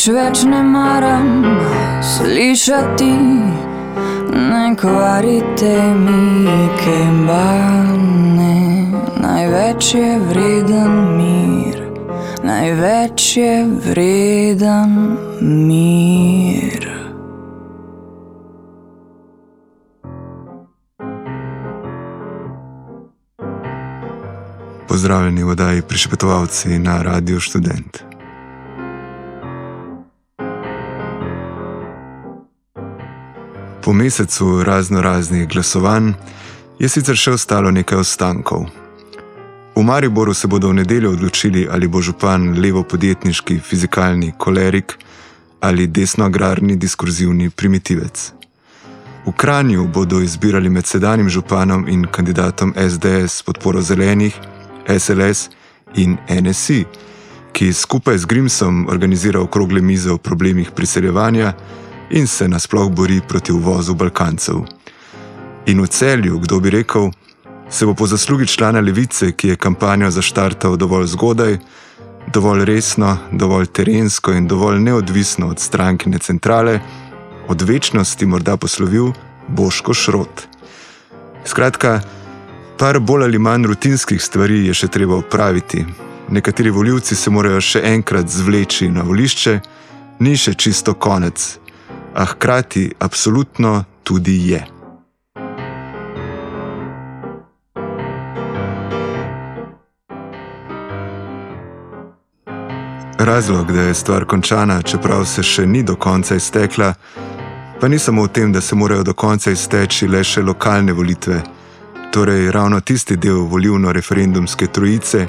Nič več ne maram slišati, ne kvarite mi kembane. Največ je vreden mir, največ je vreden mir. Pozdravljeni v oddaji Prišepetovalci na Radio Student. Po mesecu razno raznih glasovanj je sicer še ostalo nekaj ostankov. V Mariboru se bodo v nedeljo odločili, ali bo župan levo-podjetniški fizikalni kolerik ali desno-agrarni diskurzivni primitivec. V Kranju bodo izbirali med sedanjim županom in kandidatom SDS s podporo zelenih, SLS in NSI, ki skupaj z Grimsom organizira okrogle mize o problemih priseljevanja in se nasploh bori proti uvozu Balkancev. In v celju, kdo bi rekel, se bo po zaslugi člana levice, ki je kampanjo zaštartal dovolj zgodaj, dovolj resno, dovolj terensko in dovolj neodvisno od strankine centrale, od večnosti morda poslovil Boško Šrot. Skratka, par bolj ali manj rutinskih stvari je še treba upraviti. Nekateri voljivci se morajo še enkrat zvleči na volišče, ni še čisto konec, a hkrati absolutno tudi je. Razlog, da je stvar končana, čeprav se še ni do konca iztekla, pa ni samo v tem, da se morajo do konca izteči le še lokalne volitve, torej ravno tisti del volivno-referendumske trojice,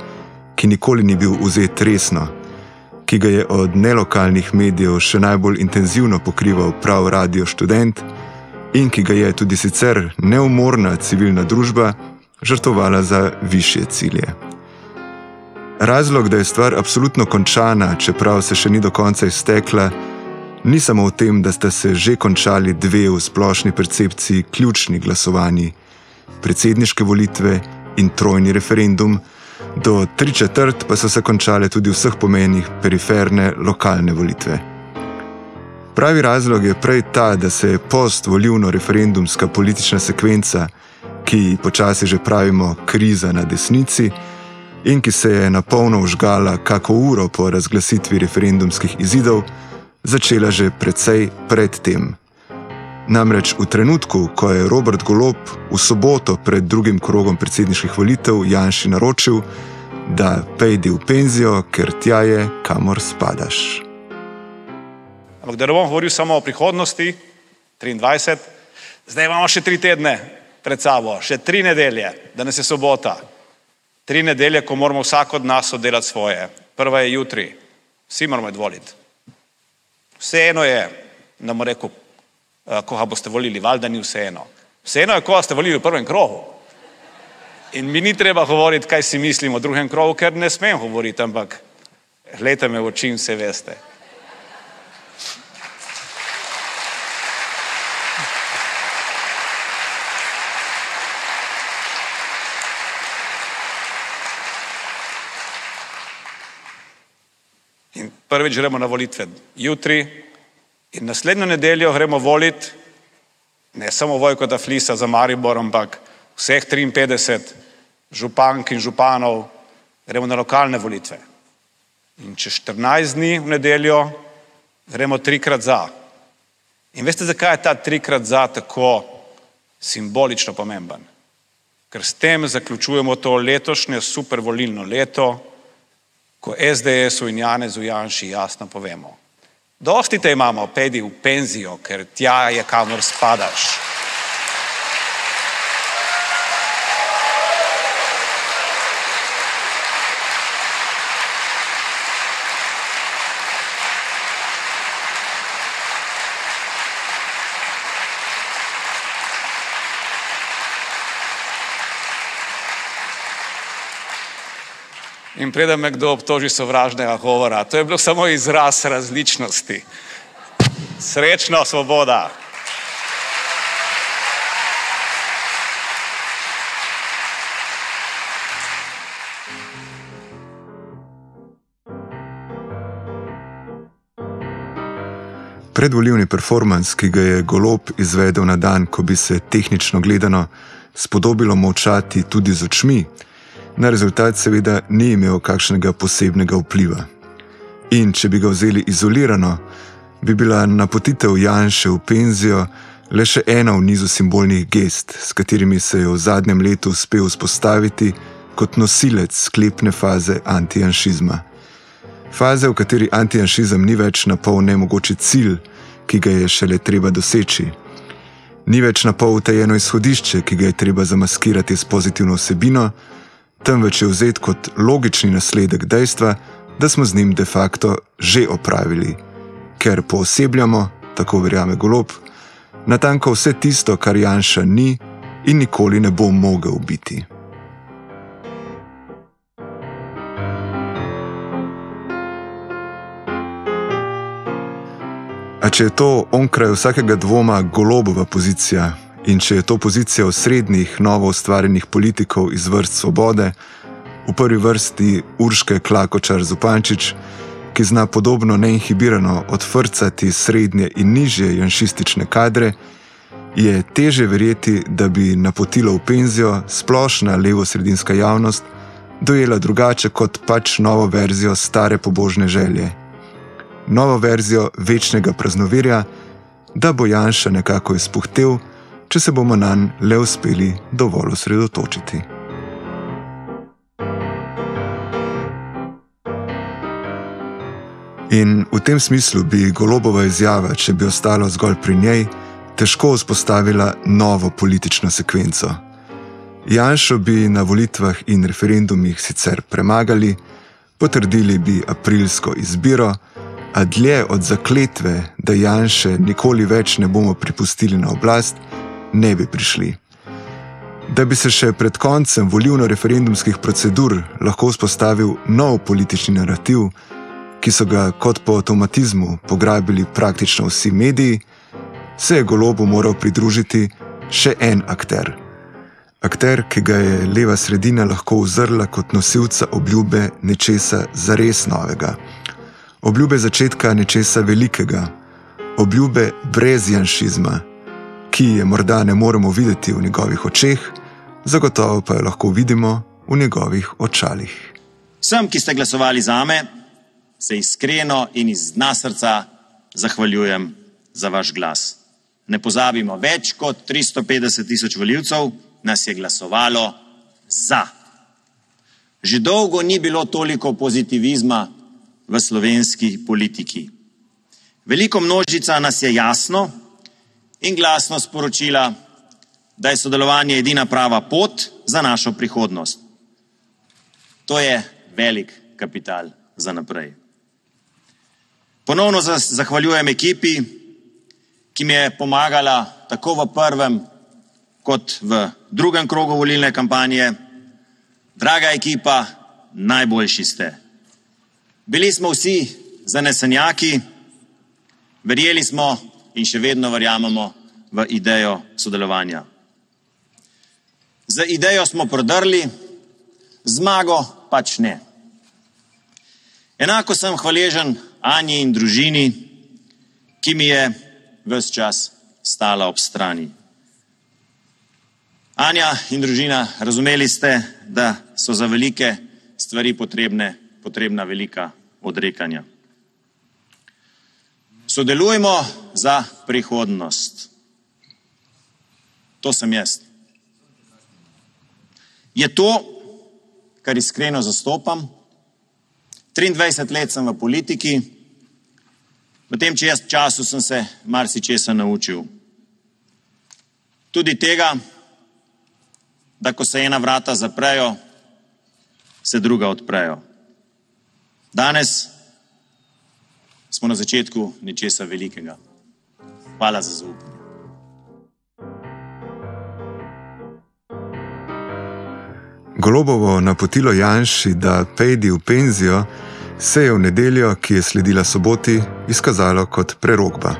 ki nikoli ni bil vzet resno, ki ga je od nelokalnih medijev še najbolj intenzivno pokrival prav Radio Student in ki ga je tudi sicer neumorna civilna družba žrtvovala za više cilje. Razlog, da je stvar absolutno končana, čeprav se še ni do konca iztekla, ni samo v tem, da sta se že končali dve v splošni percepciji ključni glasovanji: predsedniške volitve in trojni referendum, do tri četrt pa so se končale tudi v vseh pomenih periferne lokalne volitve. Pravi razlog je prej ta, da se je post-volivno-referendumska politična sekvenca, ki počasi že pravimo kriza na desnici, in ki se je na polno užgala kako uro po razglasitvi referendumskih izidov, začela že precej predtem. Namreč v trenutku, ko je Robert Golop v soboto pred drugim krogom predsedniških volitev Janši naročil, da pejdi v penzijo, ker tja je, kamor spadaš. Ampak da ne bom govoril samo o prihodnosti, 23, zdaj imamo še tri tedne pred sabo, še tri nedelje, danes je sobota. Tri nedelje, ko moramo vsak od nas oddelati svoje. Prva je jutri, vsi moramo odvoliti. Vseeno je, da mu rekel, koga boste volili, valjda ni vseeno. Vseeno je, koga ste volili v prvem krogu. In mi ni treba govoriti, kaj si mislim o drugem krogu, ker ne smem govoriti, ampak gledajte me v oči in vse veste. In prvič gremo na volitve jutri in naslednjo nedeljo gremo voliti ne samo Vojkota Flisa za Maribor, ampak vseh 53 župank in županov, gremo na lokalne volitve. In čez 14 dni v nedeljo gremo trikrat za. In veste, zakaj je ta trikrat za tako simbolično pomemben? Ker s tem zaključujemo to letošnje supervolilno leto, ko SDS-u in Janezu Janši jasno povemo. Dosti te imamo, pedi v penzijo, ker tja je kamor spadaš. In preden me kdo obtoži sovražnega govora. To je bilo samo izraz različnosti. Srečno, svoboda! Predvoljivni performance, ki ga je Golob izvedel na dan, ko bi se tehnično gledano spodobilo močati tudi z očmi, na rezultat seveda ni imel kakšnega posebnega vpliva. In če bi ga vzeli izolirano, bi bila napotitev Janša v penzijo le še ena v nizu simbolnih gest, s katerimi se je v zadnjem letu uspel vzpostaviti kot nosilec sklepne faze antijanšizma. Faze, v kateri antijanšizem ni več na pol nemogoči cilj, ki ga je šele treba doseči. Ni več na pol utajeno izhodišče, ki ga je treba zamaskirati s pozitivno vsebino, temveč je vzet kot logični nasledek dejstva, da smo z njim de facto že opravili, ker poosebljamo, tako verjame golob, natanko vse tisto, kar Janša ni in nikoli ne bo mogel biti. A če je to onkraj vsakega dvoma golobova pozicija in če je to pozicija osrednjih, novo ustvarjenih politikov iz vrst svobode, v prvi vrsti Urške Klakočar Zupančič, ki zna podobno neinhibirano odfrcati srednje in nižje janšistične kadre, je teže verjeti, da bi napotilo v penzijo splošna levo-sredinska javnost dojela drugače kot pač novo verzijo stare pobožne želje. Novo verzijo večnega praznovirja, da bo Janša nekako izpuhtel, če se bomo na njega le uspeli dovolj osredotočiti. In v tem smislu bi golobova izjava, če bi ostala zgolj pri njej, težko vzpostavila novo politično sekvenco. Janšo bi na volitvah in referendumih sicer premagali, potrdili bi aprilsko izbiro, a dlje od zakletve, da Janše nikoli več ne bomo pripustili na oblast, ne bi prišli. Da bi se še pred koncem volivno-referendumskih procedur lahko vzpostavil nov politični narativ, ki so ga kot po avtomatizmu pograbili praktično vsi mediji, se je golobu moral pridružiti še en akter. Akter, ki ga je leva sredina lahko uzrla kot nosilca obljube nečesa zares novega obljube začetka nečesa velikega, obljube brez janšizma, ki je morda ne moremo videti v njegovih očeh, zagotovo pa jo lahko vidimo v njegovih očalih. Vsem, ki ste glasovali za me, se iskreno in iz dna srca zahvaljujem za vaš glas. Ne pozabimo, več kot 350 tisoč voljivcev nas je glasovalo za. Že dolgo ni bilo toliko pozitivizma v slovenski politiki. Veliko množica nas je jasno in glasno sporočila, da je sodelovanje edina prava pot za našo prihodnost. To je velik kapital za naprej. Ponovno zahvaljujem ekipi, ki mi je pomagala tako v prvem kot v drugem krogu volilne kampanje. Draga ekipa, najboljši ste. Bili smo vsi zanesenjaki, verjeli smo in še vedno verjamemo v idejo sodelovanja. Z idejo smo prodrli, zmago pač ne. Enako sem hvaležen Anji in družini, ki mi je vse čas stala ob strani. Anja in družina, razumeli ste, da so za velike stvari potrebne, potrebna velika odrekanja. Sodelujmo za prihodnost. To sem jaz. Je to, kar iskreno zastopam. 23 let sem v politiki, v tem času sem se marsikaj naučil. Tudi tega, da ko se ena vrata zaprejo, se druga odprejo. Danes smo na začetku nečesa velikega. Hvala za zaupanje. Golobovo napotilo Janši, da pejdi v penzijo, se je v nedeljo, ki je sledila soboti, izkazalo kot prerogba.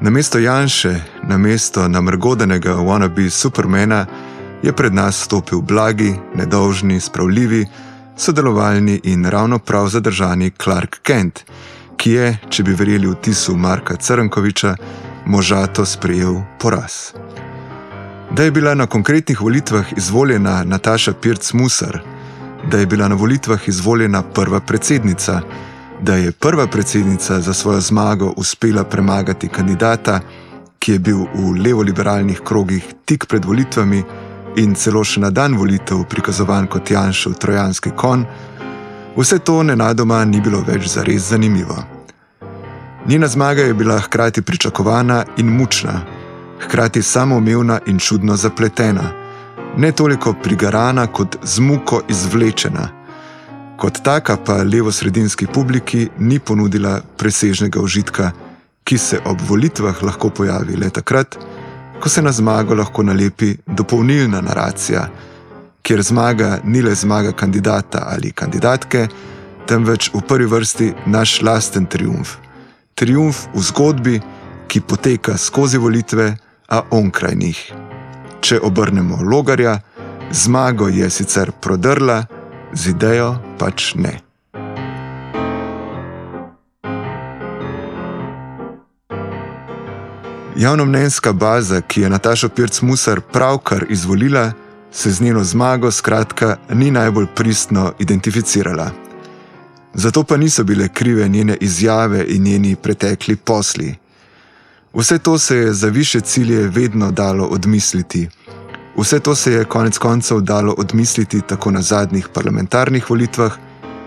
Namesto Janše, namesto namrgodenega wannabe supermana, je pred nas stopil blagi, nedolžni, spravljivi, sodelovalni in ravno prav zadržani Clark Kent, ki je, če bi verjeli vtisu Marka Crnkoviča, možato sprejel poraz. Da je bila na konkretnih volitvah izvoljena Nataša Pirc-Musar, da je bila na volitvah izvoljena prva predsednica, da je prva predsednica za svojo zmago uspela premagati kandidata, ki je bil v levo-liberalnih krogih tik pred volitvami in celo še na dan volitev prikazovan kot Janšov trojanski kon, vse to nenadoma ni bilo več zares zanimivo. Njena zmaga je bila hkrati pričakovana in mučna, hkrati samoumevna in čudno zapletena, ne toliko prigarana kot z muko izvlečena. Kot taka pa levo-sredinski publiki ni ponudila presežnega užitka, ki se ob volitvah lahko pojavi le takrat, ko se na zmago lahko nalepi dopolnilna naracija, kjer zmaga ni le zmaga kandidata ali kandidatke, temveč v prvi vrsti naš lasten triumf. Triumf v zgodbi, ki poteka skozi volitve, a onkraj njih. Če obrnemo logarja, zmago je sicer prodrla, z idejo pač ne. Javnomnenjska baza, ki je Natašo Pirc-Musar pravkar izvolila, se z njeno zmago skratka ni najbolj pristno identificirala. Zato pa niso bile krive njene izjave in njeni pretekli posli. Vse to se je za više cilje vedno dalo odmisliti. Vse to se je konec koncev dalo odmisliti tako na zadnjih parlamentarnih volitvah,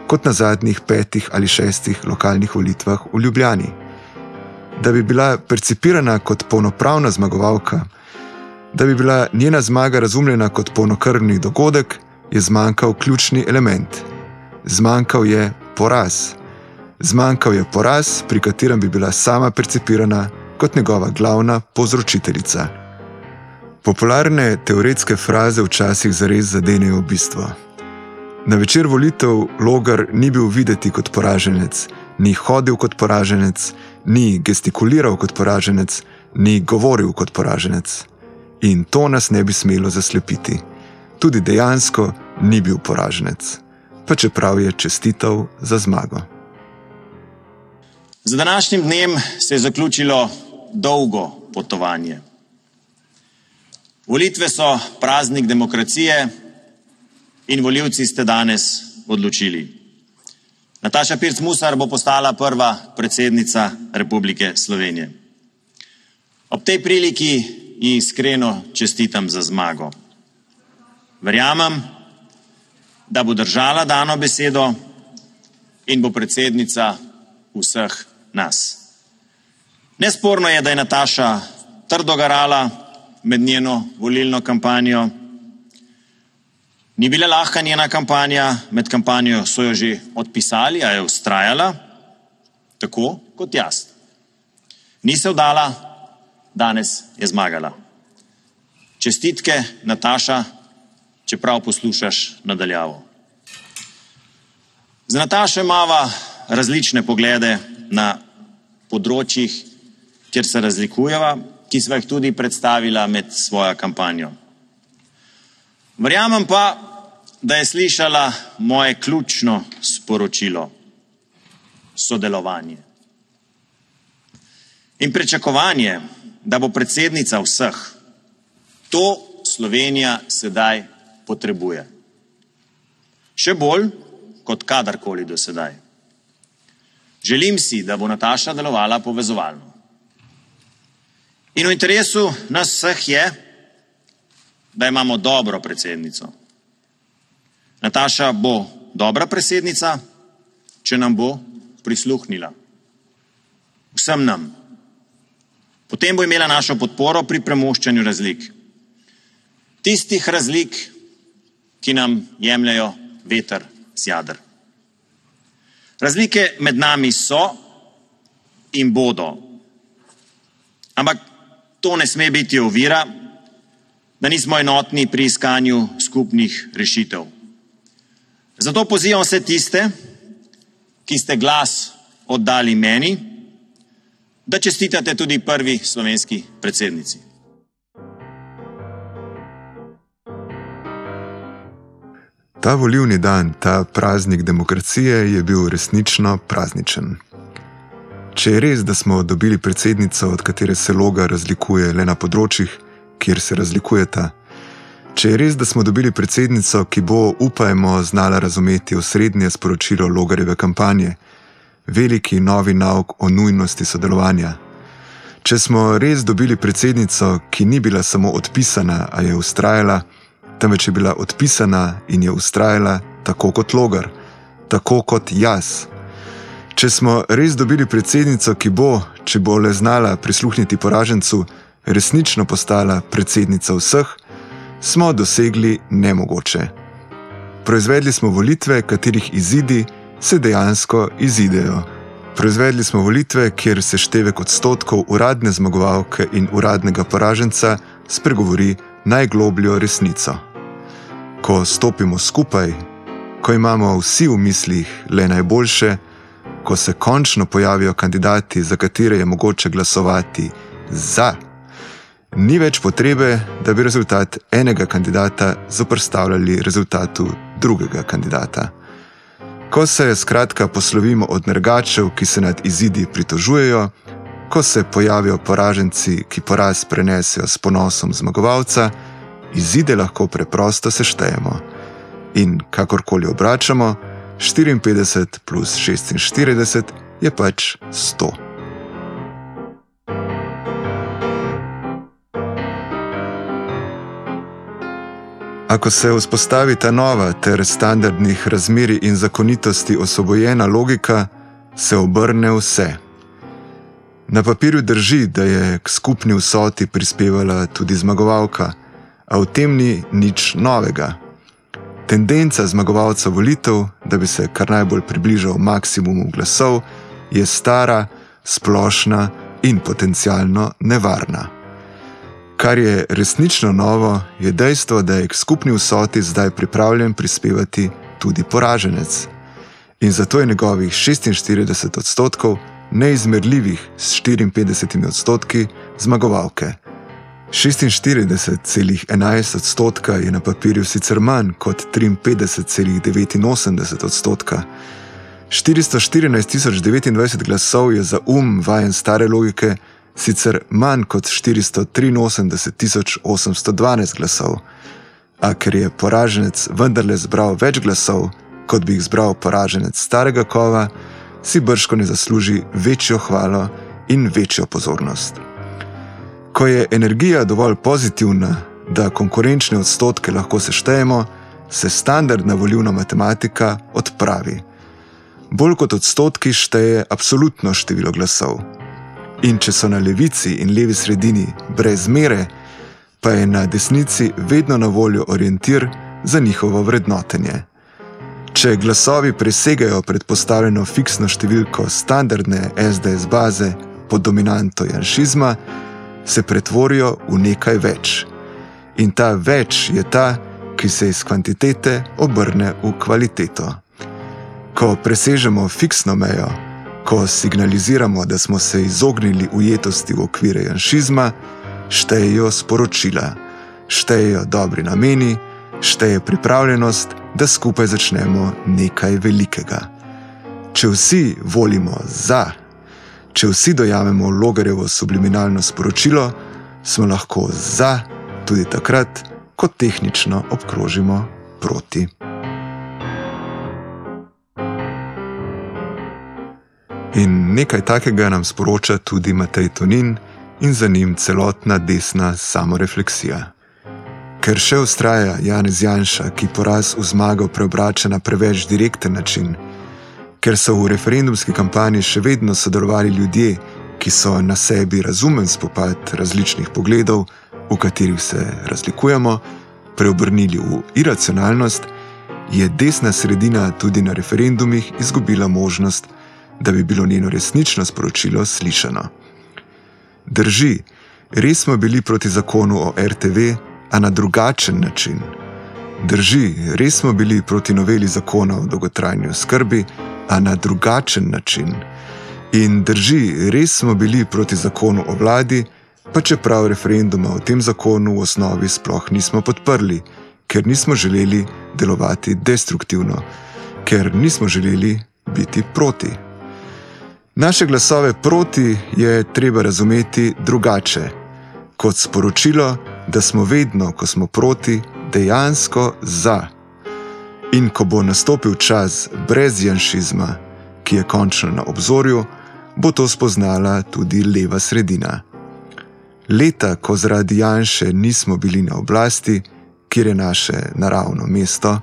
kot na zadnjih petih ali šestih lokalnih volitvah v Ljubljani. Da bi bila percipirana kot polnopravna zmagovalka, da bi bila njena zmaga razumljena kot polnokrvni dogodek, je zmanjkal ključni element. Zmanjkal je poraz. Zmanjkal je poraz, pri katerem bi bila sama percipirana kot njegova glavna povzročiteljica. Popularne teoretske fraze včasih zares zadenejo bistvo. Na večer volitev Logar ni bil videti kot poraženec, ni hodil kot poraženec, ni gestikuliral kot poraženec, ni govoril kot poraženec. In to nas ne bi smelo zaslepiti. Tudi dejansko ni bil poraženec, pa čeprav je čestital za zmago. Z današnjim dnem se je zaključilo dolgo potovanje. Volitve so praznik demokracije in voljivci ste danes odločili. Nataša Pirc Musar bo postala prva predsednica Republike Slovenije. Ob tej priliki ji iskreno čestitam za zmago. Verjamem, da bo držala dano besedo in bo predsednica vseh nas. Nesporno je, da je Nataša trdo garala med njeno volilno kampanjo. Ni bila lahka njena kampanja, med kampanjo so jo že odpisali, a je ustrajala, tako kot jaz. Ni se vdala, danes je zmagala. Čestitke, Nataša, čeprav poslušaš nadaljavo. Z Natašo imamo različne poglede na področjih, kjer se razlikujeva, ki sva jih tudi predstavila med svojo kampanjo. Verjamem pa, da je slišala moje ključno sporočilo: sodelovanje. In pričakovanje, da bo predsednica vseh, to Slovenija sedaj potrebuje. Še bolj kot kadarkoli do sedaj. Želim si, da bo Nataša delovala povezovalno. In v interesu nas vseh je, da imamo dobro predsednico. Nataša bo dobra predsednica, če nam bo prisluhnila. Vsem nam. Potem bo imela našo podporo pri premoščanju razlik. Tistih razlik, ki nam jemljajo veter z jadr. Razlike med nami so in bodo. Ampak to ne sme biti ovira, da nismo enotni pri iskanju skupnih rešitev. Zato pozivam vse tiste, ki ste glas oddali meni, da čestitate tudi prvi slovenski predsednici. Ta volivni dan, ta praznik demokracije je bil resnično prazničen. Če je res, da smo dobili predsednico, od katere se loga razlikuje le na področjih, kjer se razlikujeta, če je res, da smo dobili predsednico, ki bo, upajmo, znala razumeti osrednje sporočilo logareve kampanje, veliki novi nauk o nujnosti sodelovanja. Če smo res dobili predsednico, ki ni bila samo odpisana, a je ustrajala, temveč je bila odpisana in je ustrajala tako kot logar, tako kot jaz. Če smo res dobili predsednico, ki bo, če bo le znala prisluhniti poražencu, resnično postala predsednica vseh, smo dosegli nemogoče. Proizvedli smo volitve, katerih izidi se dejansko izidejo. Proizvedli smo volitve, kjer se števek odstotkov uradne zmagovalke in uradnega poraženca spregovori najglobljo resnico. Ko stopimo skupaj, ko imamo vsi v mislih le najboljše, ko se končno pojavijo kandidati, za katere je mogoče glasovati za, ni več potrebe, da bi rezultat enega kandidata zoprstavljali rezultatu drugega kandidata. Ko se skratka poslovimo od nergačev, ki se nad izidi pritožujejo, ko se pojavijo poraženci, ki poraz prenesejo s ponosom zmagovalca, izide lahko preprosto seštejemo. In kakorkoli obračamo, 54 plus 46 je pač 100. Ako se vzpostavi ta nova ter standardnih razmeri in zakonitosti osvobojena logika, se obrne vse. Na papirju drži, da je k skupni vsoti prispevala tudi zmagovalka, a v tem ni nič novega. Tendenca zmagovalca volitev, da bi se kar najbolj približal maksimumu glasov, je stara, splošna in potencialno nevarna. Kar je resnično novo, je dejstvo, da je k skupni vsoti zdaj pripravljen prispevati tudi poraženec. In zato je njegovih 46 odstotkov neizmerljivih s 54 odstotki zmagovalke. 46,11 odstotka je na papirju sicer manj kot 53,89 odstotka. 414.029 glasov je za um vajen stare logike sicer manj kot 483.812 glasov, a ker je poraženec vendarle zbral več glasov, kot bi jih zbral poraženec starega kova, si brško ne zasluži večjo hvalo in večjo pozornost. Ko je energija dovolj pozitivna, da konkurenčne odstotke lahko seštejemo, se standardna volivna matematika odpravi. Bolj kot odstotki šteje absolutno število glasov. In če so na levici in levi sredini brez mere, pa je na desnici vedno na voljo orientir za njihovo vrednotenje. Če glasovi presegajo predpostavljeno fiksno številko standardne SDS baze pod dominanto janšizma, se pretvorijo v nekaj več. In ta več je ta, ki se iz kvantitete obrne v kvaliteto. Ko presežemo fiksno mejo, ko signaliziramo, da smo se izognili ujetosti v okvire janšizma, štejejo sporočila, štejejo dobri nameni, šteje pripravljenost, da skupaj začnemo nekaj velikega. Če vsi volimo za, Če vsi dojamemo logarjevo subliminalno sporočilo, smo lahko za, tudi takrat, ko tehnično obkrožimo proti. In nekaj takega nam sporoča tudi Matej Tonin in za njim celotna desna samorefleksija. Ker še ustraja Janez Janša, ki poraz v zmago preobrača na preveč direkten način, ker so v referendumski kampanji še vedno sodelovali ljudje, ki so na sebi razumen spopad različnih pogledov, v katerih se razlikujemo, preobrnili v iracionalnost, je desna sredina tudi na referendumih izgubila možnost, da bi bilo njeno resnično sporočilo slišano. Drži, res smo bili proti zakonu o RTV, a na drugačen način. Drži, res smo bili proti noveli zakona o dolgotrajni skrbi, a na drugačen način. In drži, res smo bili proti zakonu o vladi, pa čeprav referenduma o tem zakonu v osnovi sploh nismo podprli, ker nismo želeli delovati destruktivno, ker nismo želeli biti proti. Naše glasove proti je treba razumeti drugače, kot sporočilo, da smo vedno, ko smo proti, dejansko za. In ko bo nastopil čas brez janšizma, ki je končno na obzorju, bo to spoznala tudi leva sredina. Leta, ko zaradi Janša nismo bili na oblasti, kjer je naše naravno mesto,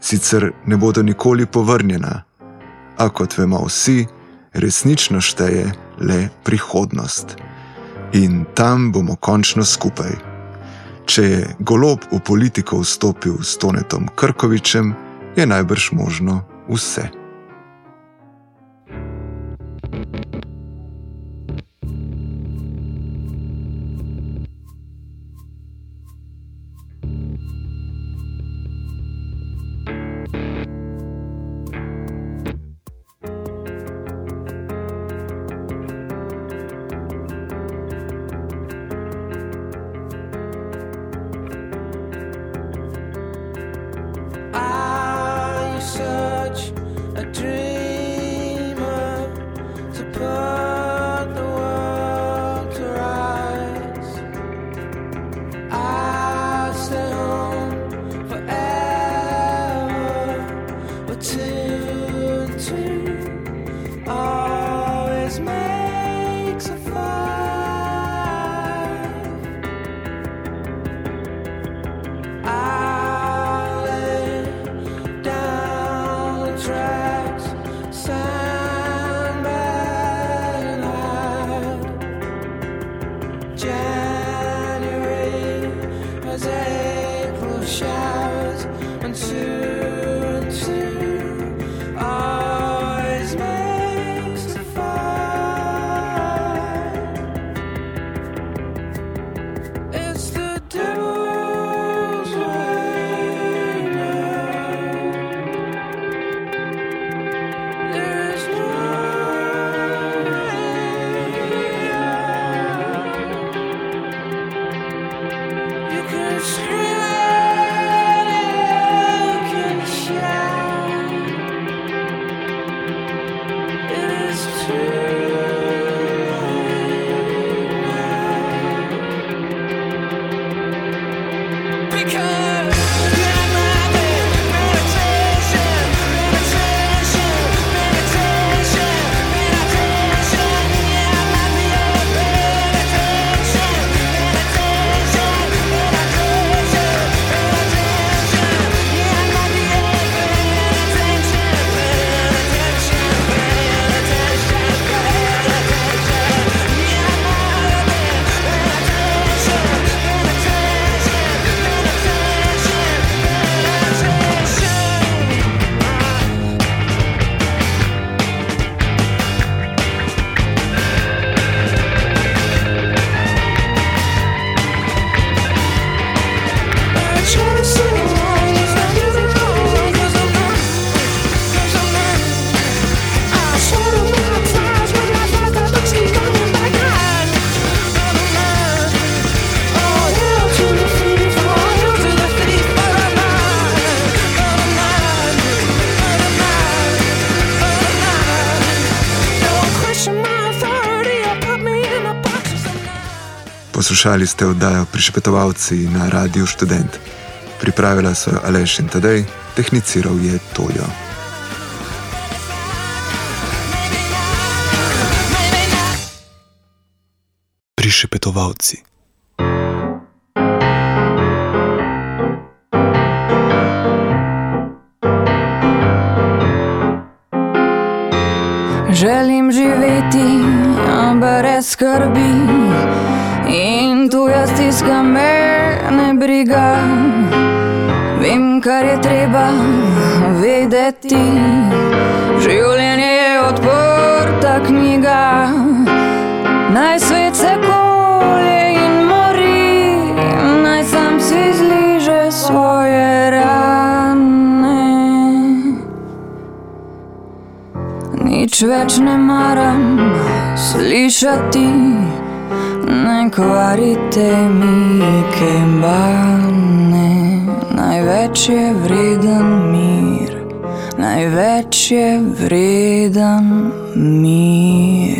sicer ne bodo nikoli povrnjena, a kot vemo vsi, resnično šteje le prihodnost. In tam bomo končno skupaj. Če je golob v politiko vstopil s Tonetom Krkovičem, je najbrž možno vse. showers and two. Poslušali ste oddajo Prišpetovalci na Radiu Student. Pripravila so jo Aleš in Tadej, tehniciral je Tojo. Prišpetovalci. Želim živeti brez skrbi. In tuja stiska me ne briga, vem, kar je treba vedeti. Življenje je odprta knjiga, naj svet se kolje in mori, naj sam si zliže svoje rane. Nič več ne maram slišati ne kvarite mi kembane. Največ je vreden mir, največ je vreden mir.